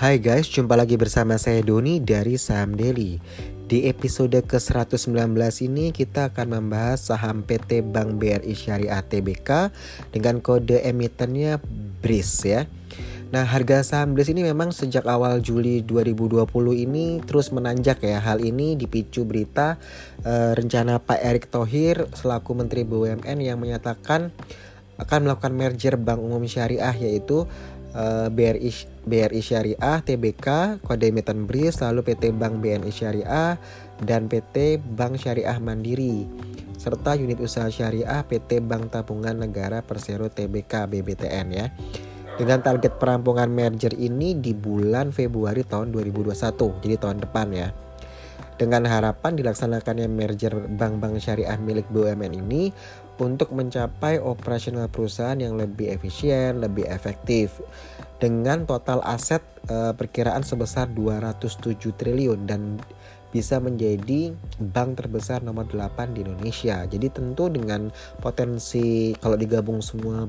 Hai guys, jumpa lagi bersama saya Doni dari Saham Daily. Di episode ke-119 ini kita akan membahas saham PT Bank BRI Syariah Tbk dengan kode emitennya BRIS ya. Nah, harga saham BRIS ini memang sejak awal Juli 2020 ini terus menanjak ya. Hal ini dipicu berita uh, rencana Pak Erick Thohir selaku Menteri BUMN yang menyatakan akan melakukan merger Bank Umum Syariah yaitu eh, BRI BRI Syariah TBK kode emiten BRIS lalu PT Bank BNI Syariah dan PT Bank Syariah Mandiri serta unit usaha syariah PT Bank Tabungan Negara Persero TBK BBTN ya. Dengan target perampungan merger ini di bulan Februari tahun 2021, jadi tahun depan ya. Dengan harapan dilaksanakannya merger bank-bank syariah milik BUMN ini untuk mencapai operasional perusahaan yang lebih efisien, lebih efektif dengan total aset e, perkiraan sebesar 207 triliun dan bisa menjadi bank terbesar nomor 8 di Indonesia. Jadi tentu dengan potensi kalau digabung semua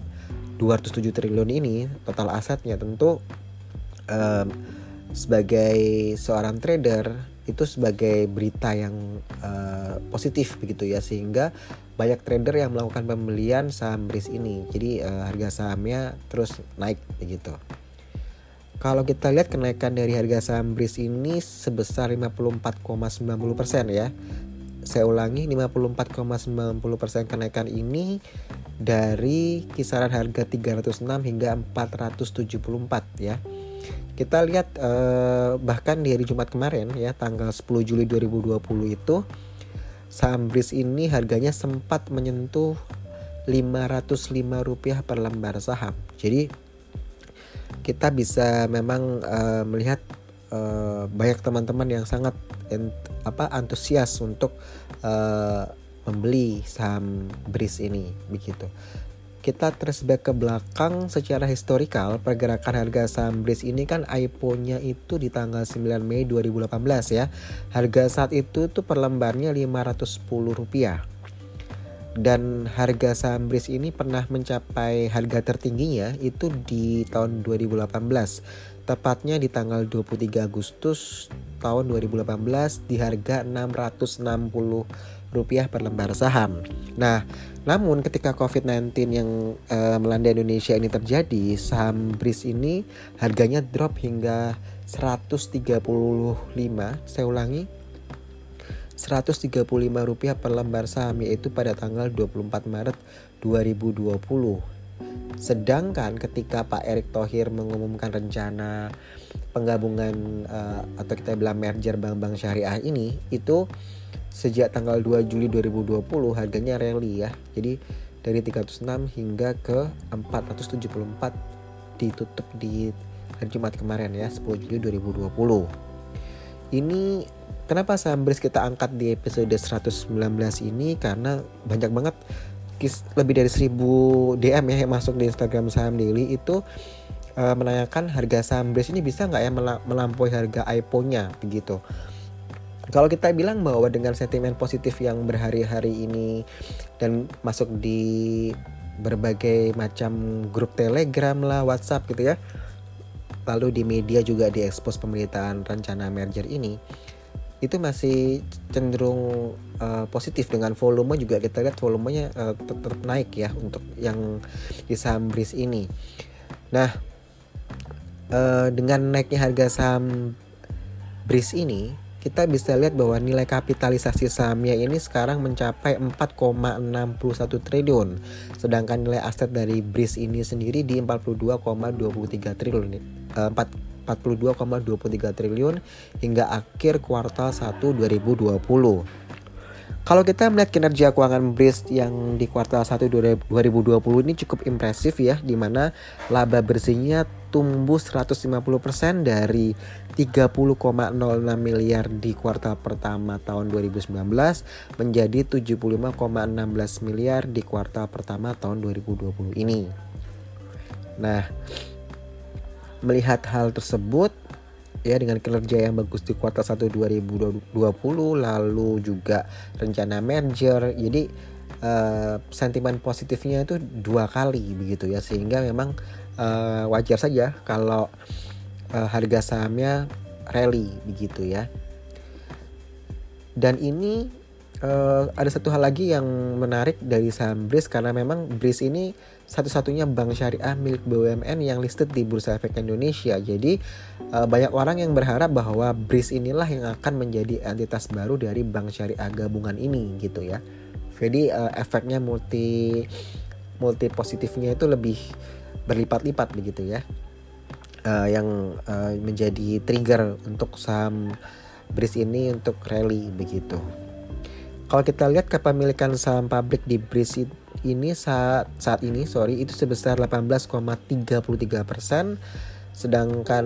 207 triliun ini total asetnya tentu e, sebagai seorang trader itu sebagai berita yang uh, positif begitu ya sehingga banyak trader yang melakukan pembelian saham BRIS ini. Jadi uh, harga sahamnya terus naik begitu. Kalau kita lihat kenaikan dari harga saham BRIS ini sebesar 54,90% ya. Saya ulangi 54,90% kenaikan ini dari kisaran harga 306 hingga 474 ya kita lihat eh, bahkan di hari Jumat kemarin ya tanggal 10 Juli 2020 itu saham BRIS ini harganya sempat menyentuh 505 rupiah per lembar saham. Jadi kita bisa memang uh, melihat uh, banyak teman-teman yang sangat ent, apa antusias untuk uh, membeli saham BRIS ini begitu kita terus back ke belakang secara historikal pergerakan harga saham BRIS ini kan IPO-nya itu di tanggal 9 Mei 2018 ya. Harga saat itu tuh per lembarnya 510 rupiah. Dan harga saham BRIS ini pernah mencapai harga tertingginya itu di tahun 2018. Tepatnya di tanggal 23 Agustus tahun 2018 di harga 660 rupiah per lembar saham. Nah, namun ketika COVID-19 yang uh, melanda Indonesia ini terjadi, saham BRIS ini harganya drop hingga 135, saya ulangi, 135 rupiah per lembar saham yaitu pada tanggal 24 Maret 2020. Sedangkan ketika Pak Erick Thohir mengumumkan rencana penggabungan uh, atau kita bilang merger bank-bank syariah ini itu sejak tanggal 2 Juli 2020 harganya rally ya. Jadi dari 306 hingga ke 474 ditutup di hari Jumat kemarin ya 10 Juli 2020. Ini kenapa saham BRIS kita angkat di episode 119 ini karena banyak banget lebih dari 1000 DM ya yang masuk di Instagram saham daily itu uh, menanyakan harga saham BRIS ini bisa nggak ya melampaui harga IPO-nya begitu. Kalau kita bilang bahwa dengan sentimen positif yang berhari-hari ini dan masuk di berbagai macam grup Telegram lah, WhatsApp gitu ya. Lalu di media juga diekspos pemberitaan rencana merger ini. Itu masih cenderung uh, positif dengan volume juga kita lihat volumenya uh, tetap naik ya untuk yang di saham BRIS ini. Nah, uh, dengan naiknya harga saham BRIS ini kita bisa lihat bahwa nilai kapitalisasi sahamnya ini sekarang mencapai 4,61 triliun. Sedangkan nilai aset dari BRIS ini sendiri di 42,23 triliun. 4 42,23 triliun hingga akhir kuartal 1 2020. Kalau kita melihat kinerja keuangan BRIS yang di kuartal 1 2020 ini cukup impresif ya, di mana laba bersihnya tumbuh 150% dari 30,06 miliar di kuartal pertama tahun 2019 menjadi 75,16 miliar di kuartal pertama tahun 2020 ini. Nah, melihat hal tersebut ya dengan kinerja yang bagus di kuartal 1 2020 lalu juga rencana merger jadi uh, sentimen positifnya itu dua kali begitu ya sehingga memang uh, wajar saja kalau uh, harga sahamnya rally begitu ya. Dan ini uh, ada satu hal lagi yang menarik dari saham BRIS karena memang BRIS ini satu-satunya bank syariah milik BUMN yang listed di Bursa Efek Indonesia. Jadi uh, banyak orang yang berharap bahwa BRIS inilah yang akan menjadi entitas baru dari bank syariah gabungan ini gitu ya. Jadi uh, efeknya multi multi positifnya itu lebih berlipat-lipat begitu ya. Uh, yang menjadi trigger untuk saham BRIS ini untuk rally begitu. Kalau kita lihat kepemilikan saham pabrik di BRIS ini saat saat ini sorry itu sebesar 18,33 persen, sedangkan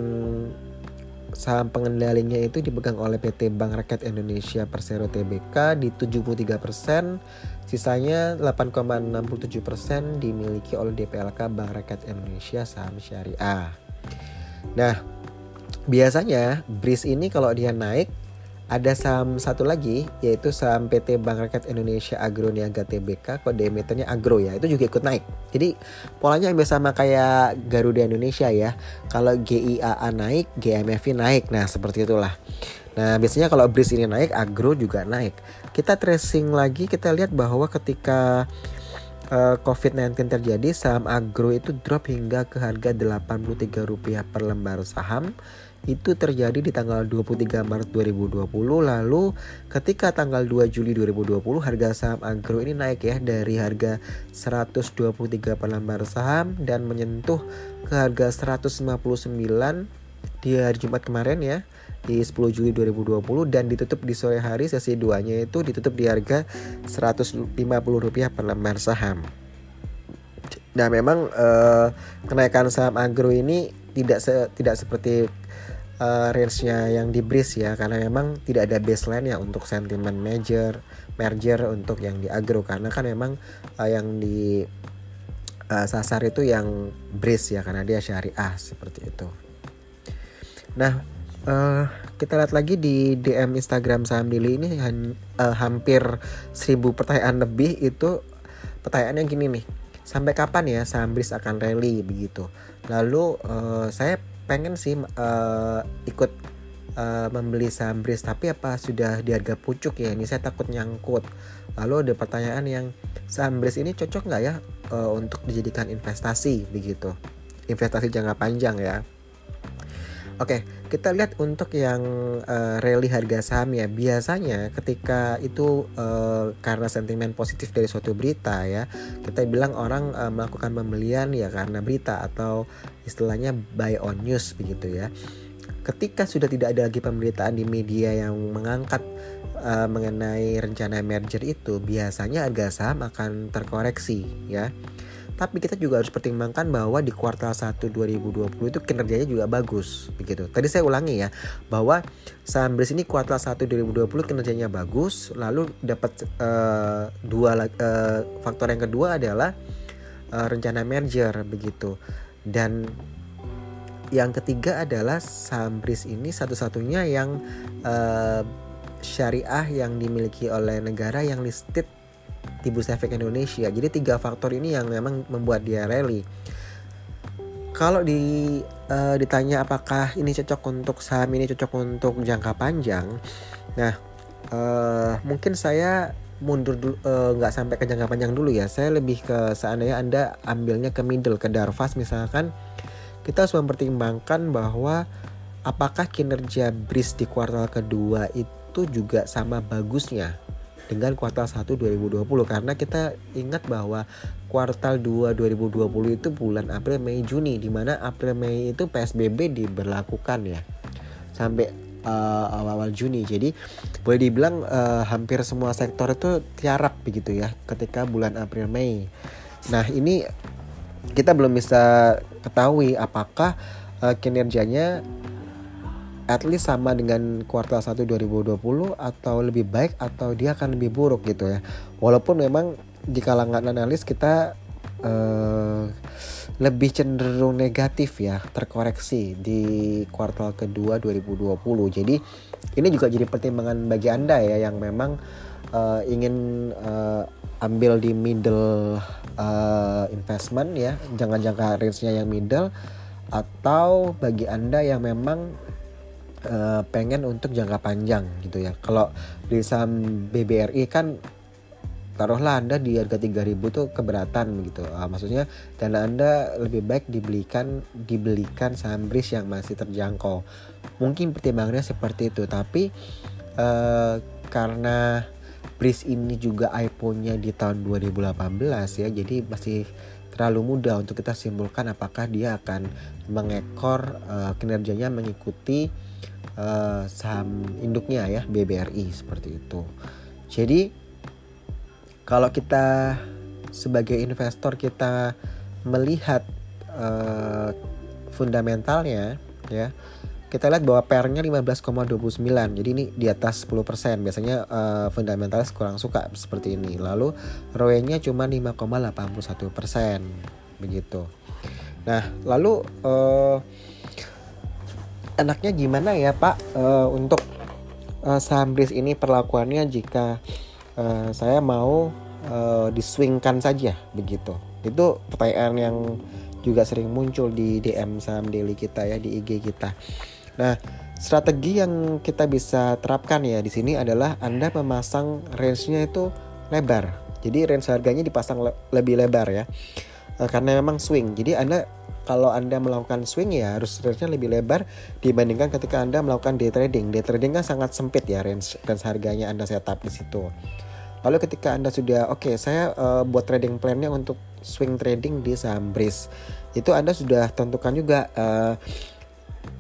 saham pengendalinya itu dipegang oleh PT Bank Rakyat Indonesia Persero Tbk di 73 persen, sisanya 8,67 persen dimiliki oleh DPLK Bank Rakyat Indonesia Saham Syariah. Nah, biasanya BRIS ini kalau dia naik ada saham satu lagi yaitu saham PT Bank Rakyat Indonesia Agro Niaga Tbk kode emitennya Agro ya itu juga ikut naik. Jadi polanya hampir sama kayak Garuda Indonesia ya. Kalau GIAA naik, GMFI naik. Nah, seperti itulah. Nah, biasanya kalau BRIS ini naik, Agro juga naik. Kita tracing lagi kita lihat bahwa ketika eh, COVID-19 terjadi, saham Agro itu drop hingga ke harga Rp83 per lembar saham itu terjadi di tanggal 23 Maret 2020 lalu ketika tanggal 2 Juli 2020 harga saham agro ini naik ya dari harga 123 per lembar saham dan menyentuh ke harga 159 di hari Jumat kemarin ya di 10 Juli 2020 dan ditutup di sore hari sesi 2 nya itu ditutup di harga Rp150 per lembar saham. Nah memang eh, kenaikan saham agro ini tidak se tidak seperti uh, range-nya yang di breeze ya karena memang tidak ada baseline ya untuk sentimen major merger untuk yang di agro karena kan memang uh, yang di uh, sasar itu yang breeze ya karena dia syariah seperti itu. Nah, uh, kita lihat lagi di DM Instagram saham Dili ini uh, hampir 1000 pertanyaan lebih itu pertanyaannya gini nih. Sampai kapan ya saham BRIS akan rally begitu? Lalu uh, saya pengen sih uh, ikut uh, membeli saham BRIS tapi apa sudah di harga pucuk ya? Ini saya takut nyangkut. Lalu ada pertanyaan yang saham BRIS ini cocok nggak ya uh, untuk dijadikan investasi begitu? Investasi jangka panjang ya Oke, kita lihat untuk yang uh, rally harga saham ya. Biasanya ketika itu uh, karena sentimen positif dari suatu berita ya, kita bilang orang uh, melakukan pembelian ya karena berita atau istilahnya buy on news begitu ya. Ketika sudah tidak ada lagi pemberitaan di media yang mengangkat uh, mengenai rencana merger itu, biasanya harga saham akan terkoreksi ya tapi kita juga harus pertimbangkan bahwa di kuartal 1 2020 itu kinerjanya juga bagus begitu. Tadi saya ulangi ya bahwa saham BRIS ini kuartal 1 2020 kinerjanya bagus, lalu dapat uh, dua uh, faktor yang kedua adalah uh, rencana merger begitu. Dan yang ketiga adalah saham BRIS ini satu-satunya yang uh, syariah yang dimiliki oleh negara yang listed di Bursa Efek Indonesia. Jadi tiga faktor ini yang memang membuat dia rally. Kalau di uh, ditanya apakah ini cocok untuk saham ini cocok untuk jangka panjang, nah uh, mungkin saya mundur dulu eh, nggak uh, sampai ke jangka panjang dulu ya. Saya lebih ke seandainya anda ambilnya ke middle ke Darvas misalkan, kita harus mempertimbangkan bahwa apakah kinerja BRIS di kuartal kedua itu juga sama bagusnya dengan kuartal 1 2020 karena kita ingat bahwa kuartal 2 2020 itu bulan April Mei Juni di mana April Mei itu PSBB diberlakukan ya sampai uh, awal-awal Juni. Jadi boleh dibilang uh, hampir semua sektor itu tiarap begitu ya ketika bulan April Mei. Nah ini kita belum bisa ketahui apakah uh, kinerjanya at least sama dengan kuartal 1 2020 atau lebih baik atau dia akan lebih buruk gitu ya. Walaupun memang di kalangan analis kita uh, lebih cenderung negatif ya, terkoreksi di kuartal kedua 2020. Jadi ini juga jadi pertimbangan bagi Anda ya yang memang uh, ingin uh, ambil di middle uh, investment ya, jangan jangka range-nya yang middle atau bagi Anda yang memang uh, pengen untuk jangka panjang gitu ya. Kalau di saham BBRI kan taruhlah Anda di harga 3000 tuh keberatan gitu. Uh, maksudnya dana Anda lebih baik dibelikan dibelikan saham BRIS yang masih terjangkau. Mungkin pertimbangannya seperti itu, tapi uh, karena BRIS ini juga iPhone-nya di tahun 2018 ya, jadi masih terlalu mudah untuk kita simpulkan apakah dia akan mengekor uh, kinerjanya mengikuti uh, saham induknya ya BBRI seperti itu. Jadi kalau kita sebagai investor kita melihat uh, fundamentalnya ya kita lihat bahwa PR-nya 15,29 jadi ini di atas 10% biasanya uh, fundamentalis kurang suka seperti ini. Lalu ROE-nya cuma 5,81% begitu. Nah lalu uh, enaknya gimana ya Pak uh, untuk uh, saham BRIS ini perlakuannya jika uh, saya mau uh, diswingkan saja begitu itu pertanyaan yang juga sering muncul di DM saham daily kita ya di IG kita Nah, strategi yang kita bisa terapkan ya di sini adalah Anda memasang range-nya itu lebar. Jadi range harganya dipasang le lebih lebar ya. Karena memang swing. Jadi Anda kalau Anda melakukan swing ya harus range-nya lebih lebar dibandingkan ketika Anda melakukan day trading. Day trading kan sangat sempit ya range range harganya Anda setup di situ. Lalu ketika Anda sudah oke, okay, saya uh, buat trading plan-nya untuk swing trading di saham BRIS. Itu Anda sudah tentukan juga uh,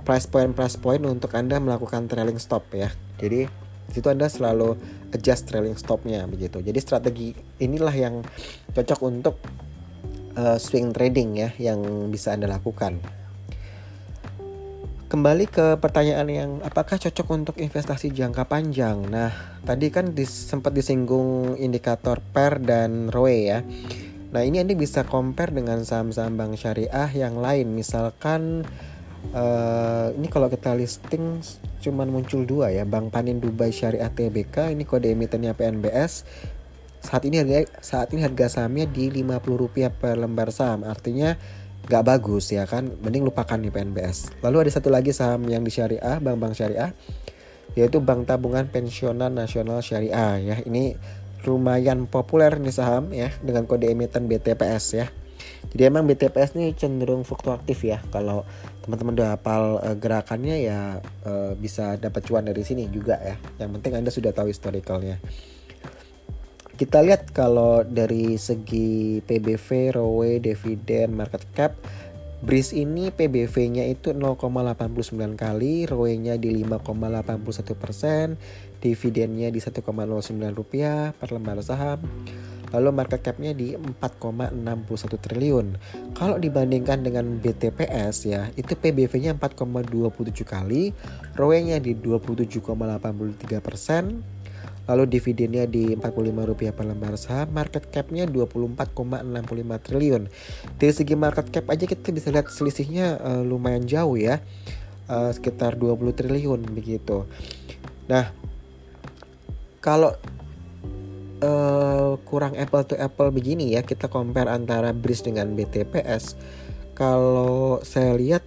price point price point untuk Anda melakukan trailing stop ya. Jadi situ Anda selalu adjust trailing stopnya begitu. Jadi strategi inilah yang cocok untuk uh, swing trading ya yang bisa Anda lakukan. Kembali ke pertanyaan yang apakah cocok untuk investasi jangka panjang. Nah, tadi kan dis, sempat disinggung indikator PER dan ROE ya. Nah, ini Anda bisa compare dengan saham-saham bank syariah yang lain. Misalkan uh, ini kalau kita listing cuman muncul dua ya Bank Panin Dubai Syariah TBK ini kode emitennya PNBS saat ini harga saat ini harga sahamnya di 50 rupiah per lembar saham. Artinya nggak bagus ya kan? Mending lupakan nih PNBS lalu ada satu lagi saham yang di syariah bank-bank syariah yaitu Bank Tabungan Pensiunan Nasional Syariah ya. Ini lumayan populer nih saham ya dengan kode emiten BTPS ya. Jadi emang BTPS ini cenderung fluktuatif ya. Kalau teman-teman udah hafal uh, gerakannya ya uh, bisa dapat cuan dari sini juga ya. Yang penting Anda sudah tahu historicalnya. Kita lihat kalau dari segi PBV, ROE, dividen, market cap, BRIS ini PBV-nya itu 0,89 kali, ROE-nya di 5,81 persen, dividennya di 1,09 rupiah per lembar saham lalu market capnya di 4,61 triliun. Kalau dibandingkan dengan BTPS ya, itu PBV-nya 4,27 kali, ROE-nya di 27,83 persen, lalu dividennya di 45 rupiah per lembar saham, market capnya 24,65 triliun. Dari segi market cap aja kita bisa lihat selisihnya uh, lumayan jauh ya, uh, sekitar 20 triliun begitu. Nah, kalau uh, kurang apple to apple begini ya kita compare antara BRIS dengan BTPS kalau saya lihat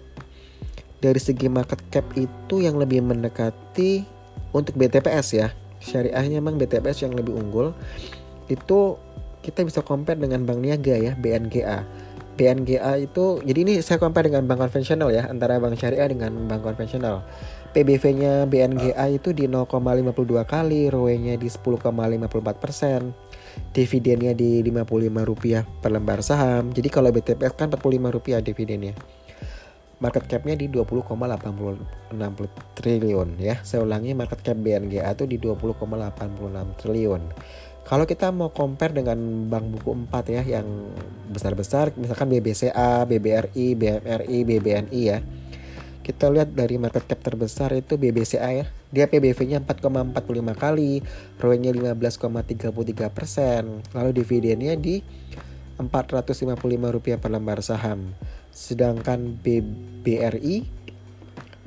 dari segi market cap itu yang lebih mendekati untuk BTPS ya syariahnya memang BTPS yang lebih unggul itu kita bisa compare dengan Bank Niaga ya BNGA BNGA itu jadi ini saya compare dengan bank konvensional ya antara bank syariah dengan bank konvensional PBV-nya BNGA itu di 0,52 kali, ROE-nya di 10,54 persen, dividennya di 55 rupiah per lembar saham. Jadi kalau BTPS kan 45 rupiah dividennya. Market cap-nya di 20,86 triliun ya. Saya ulangi market cap BNGA itu di 20,86 triliun. Kalau kita mau compare dengan bank buku 4 ya yang besar-besar misalkan BBCA, BBRI, BMRI, BBNI ya kita lihat dari market cap terbesar itu BBCA ya. Dia PBV-nya 4,45 kali, ROE-nya 15,33 persen, lalu dividennya di 455 rupiah per lembar saham. Sedangkan BBRI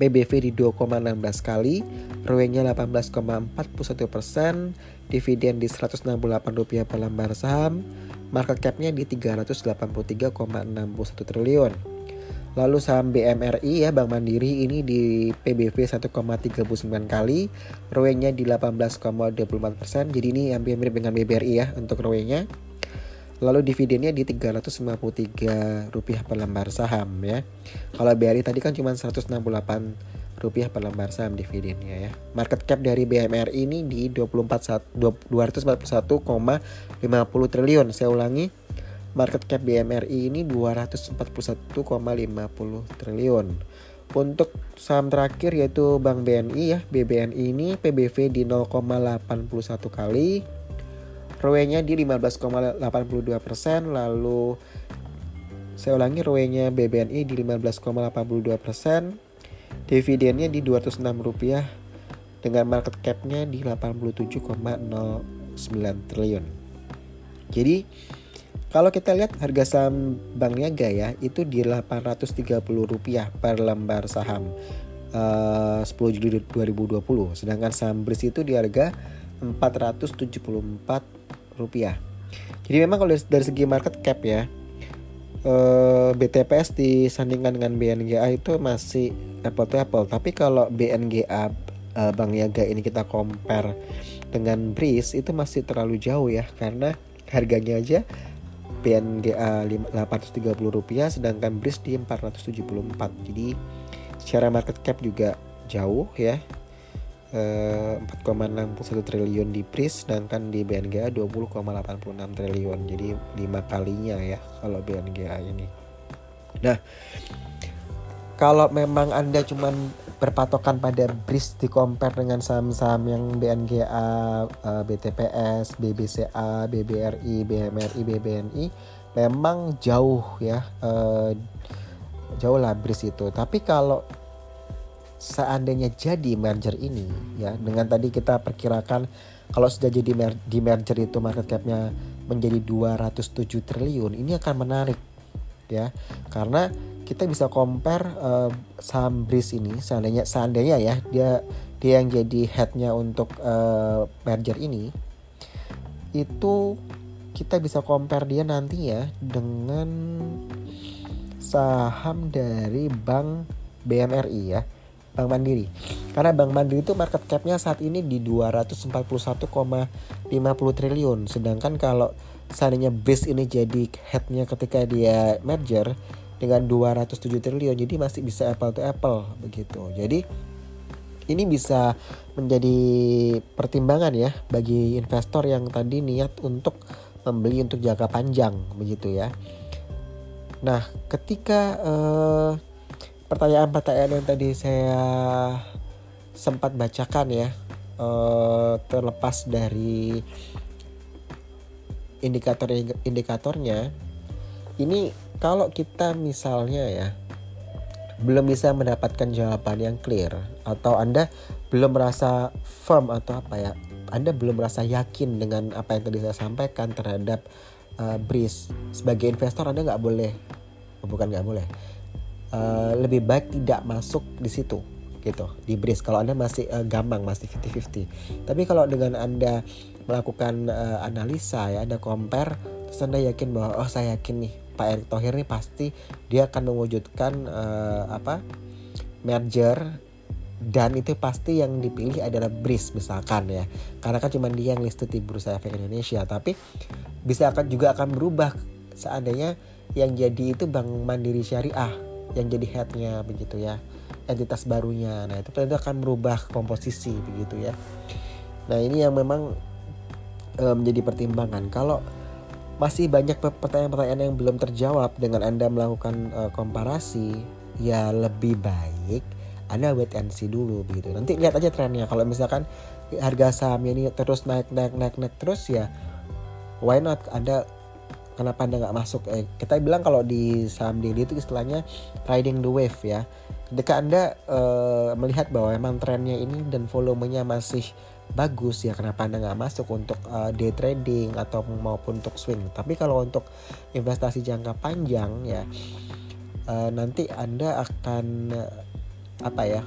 PBV di 2,16 kali, ROE-nya 18,41 persen, dividen di 168 rupiah per lembar saham, market cap-nya di 383,61 triliun. Lalu saham BMRI ya Bank Mandiri ini di PBV 1,39 kali, ROE-nya di 18,24%. Jadi ini hampir mirip dengan BBRI ya untuk ROE-nya. Lalu dividennya di 353 rupiah per lembar saham ya. Kalau BRI tadi kan cuma 168 rupiah per lembar saham dividennya ya. Market cap dari BMRI ini di 24 241,50 triliun. Saya ulangi market cap BMRI ini 241,50 triliun. Untuk saham terakhir yaitu Bank BNI ya, BBNI ini PBV di 0,81 kali, ROE-nya di 15,82 persen, lalu saya ulangi ROE-nya BBNI di 15,82 persen, dividennya di 206 rupiah dengan market cap-nya di 87,09 triliun. Jadi kalau kita lihat harga saham Bank Niaga ya itu di 830 rupiah per lembar saham uh, 10 Juli 2020. Sedangkan saham BRIS itu di harga 474 rupiah. Jadi memang kalau dari, segi market cap ya eh, BTPS disandingkan dengan BNGA itu masih apple to apple. Tapi kalau BNGA eh, Bank Niaga ini kita compare dengan BRIS itu masih terlalu jauh ya karena harganya aja PNGA 830 rupiah sedangkan BRIS di 474 jadi secara market cap juga jauh ya 4,61 eh, triliun di BRIS sedangkan di BNGA 20,86 triliun jadi lima kalinya ya kalau BNGA ini nah kalau memang anda cuman berpatokan pada BRIS di compare dengan saham-saham yang BNGA, eh, BTPS, BBCA, BBRI, BMRI, BBNI memang jauh ya uh, jauh lah BRIS itu. Tapi kalau seandainya jadi merger ini ya dengan tadi kita perkirakan kalau sudah jadi mer di merger itu market capnya menjadi 207 triliun ini akan menarik ya. Karena kita bisa compare uh, saham BRIS ini seandainya seandainya ya dia dia yang jadi headnya untuk uh, merger ini itu kita bisa compare dia nantinya dengan saham dari Bank BMRI ya Bank Mandiri. Karena Bank Mandiri itu market capnya saat ini di 241,50 triliun. Sedangkan kalau seandainya BRIS ini jadi headnya ketika dia merger dengan 207 triliun jadi masih bisa apple to apple begitu. Jadi ini bisa menjadi pertimbangan ya bagi investor yang tadi niat untuk membeli untuk jangka panjang begitu ya. Nah ketika pertanyaan pertanyaan-pertanyaan yang tadi saya sempat bacakan ya uh, terlepas dari indikator indikatornya ini kalau kita misalnya ya belum bisa mendapatkan jawaban yang clear atau Anda belum merasa firm atau apa ya Anda belum merasa yakin dengan apa yang tadi saya sampaikan terhadap uh, BRIS sebagai investor Anda nggak boleh bukan nggak boleh uh, lebih baik tidak masuk di situ gitu di BRIS kalau Anda masih uh, gampang masih 50-50 tapi kalau dengan Anda melakukan uh, analisa ya Anda compare terus Anda yakin bahwa oh saya yakin nih Pak Erick Thohir ini pasti dia akan mewujudkan uh, apa merger dan itu pasti yang dipilih adalah BRIS misalkan ya. Karena kan cuma dia yang listed di Bursa Efek Indonesia. Tapi bisa akan juga akan berubah. Seandainya yang jadi itu Bank Mandiri Syariah yang jadi headnya begitu ya entitas barunya nah itu tentu akan merubah komposisi begitu ya nah ini yang memang e, menjadi pertimbangan kalau masih banyak pertanyaan-pertanyaan yang belum terjawab dengan Anda melakukan uh, komparasi, ya lebih baik Anda wait and see dulu begitu. Nanti lihat aja trennya. Kalau misalkan harga saham ini terus naik naik naik naik terus ya why not Anda kenapa Anda nggak masuk? Eh, kita bilang kalau di saham daily itu istilahnya riding the wave ya. Ketika Anda uh, melihat bahwa memang trennya ini dan volumenya masih bagus ya kenapa anda nggak masuk untuk uh, day trading atau maupun untuk swing tapi kalau untuk investasi jangka panjang ya uh, nanti anda akan uh, apa ya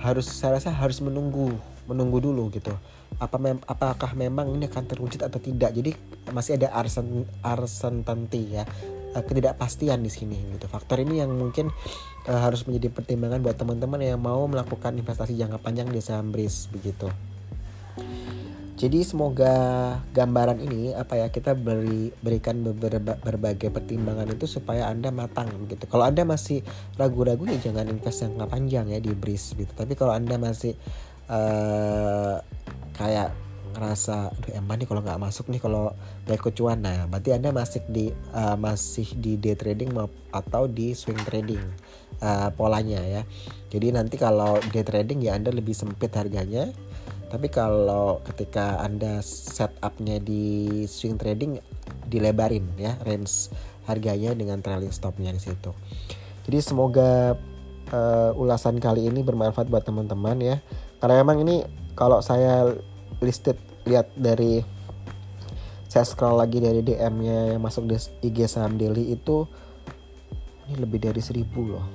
harus saya rasa harus menunggu menunggu dulu gitu apa mem apakah memang ini akan terwujud atau tidak jadi masih ada arsen arsen tanti ya uh, ketidakpastian di sini gitu. Faktor ini yang mungkin uh, harus menjadi pertimbangan buat teman-teman yang mau melakukan investasi jangka panjang di saham BRIS begitu. Jadi semoga gambaran ini apa ya kita beri berikan beberapa berbagai pertimbangan itu supaya anda matang gitu. Kalau anda masih ragu-ragu ya jangan invest jangka panjang ya di BRIS gitu. Tapi kalau anda masih uh, kayak ngerasa aduh emang nih kalau nggak masuk nih kalau nggak ikut cuan. Nah berarti anda masih di uh, masih di day trading atau di swing trading uh, polanya ya. Jadi nanti kalau day trading ya anda lebih sempit harganya. Tapi kalau ketika anda setupnya di swing trading dilebarin ya range harganya dengan trailing stopnya di situ. Jadi semoga uh, ulasan kali ini bermanfaat buat teman-teman ya karena memang ini kalau saya listed lihat dari saya scroll lagi dari DM-nya yang masuk di IG saham daily itu ini lebih dari seribu loh.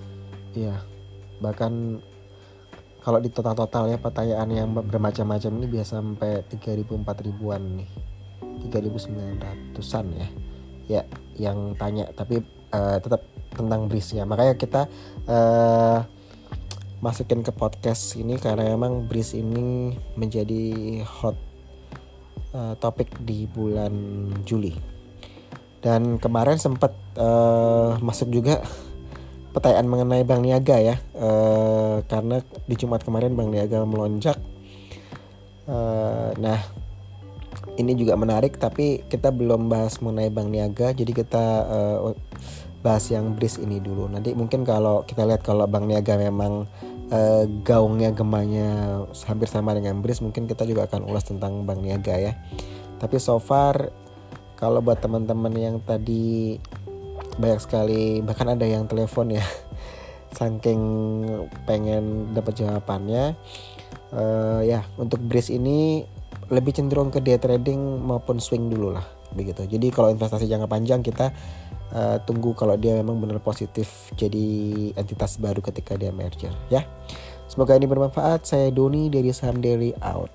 Ya bahkan kalau di total-total ya pertanyaan yang bermacam-macam ini biasa sampai 3000 4000-an nih. 3900-an ya. Ya yang tanya tapi uh, tetap tentang bris ya makanya kita uh, masukin ke podcast ini karena memang Breeze ini menjadi hot uh, topik di bulan Juli. Dan kemarin sempat uh, masuk juga pertanyaan mengenai Bank Niaga ya. Uh, karena di Jumat kemarin Bank Niaga melonjak. Uh, nah ini juga menarik tapi kita belum bahas mengenai Bank Niaga jadi kita uh, bahas yang Breeze ini dulu. Nanti mungkin kalau kita lihat kalau Bank Niaga memang uh, gaungnya gemanya hampir sama dengan Bris mungkin kita juga akan ulas tentang Bank Niaga ya. Tapi so far kalau buat teman-teman yang tadi banyak sekali bahkan ada yang telepon ya saking pengen dapat jawabannya uh, ya untuk Bris ini lebih cenderung ke day trading maupun swing dulu lah begitu. Jadi kalau investasi jangka panjang kita uh, tunggu kalau dia memang benar positif jadi entitas baru ketika dia merger ya. Semoga ini bermanfaat. Saya Doni dari Saham Daily out.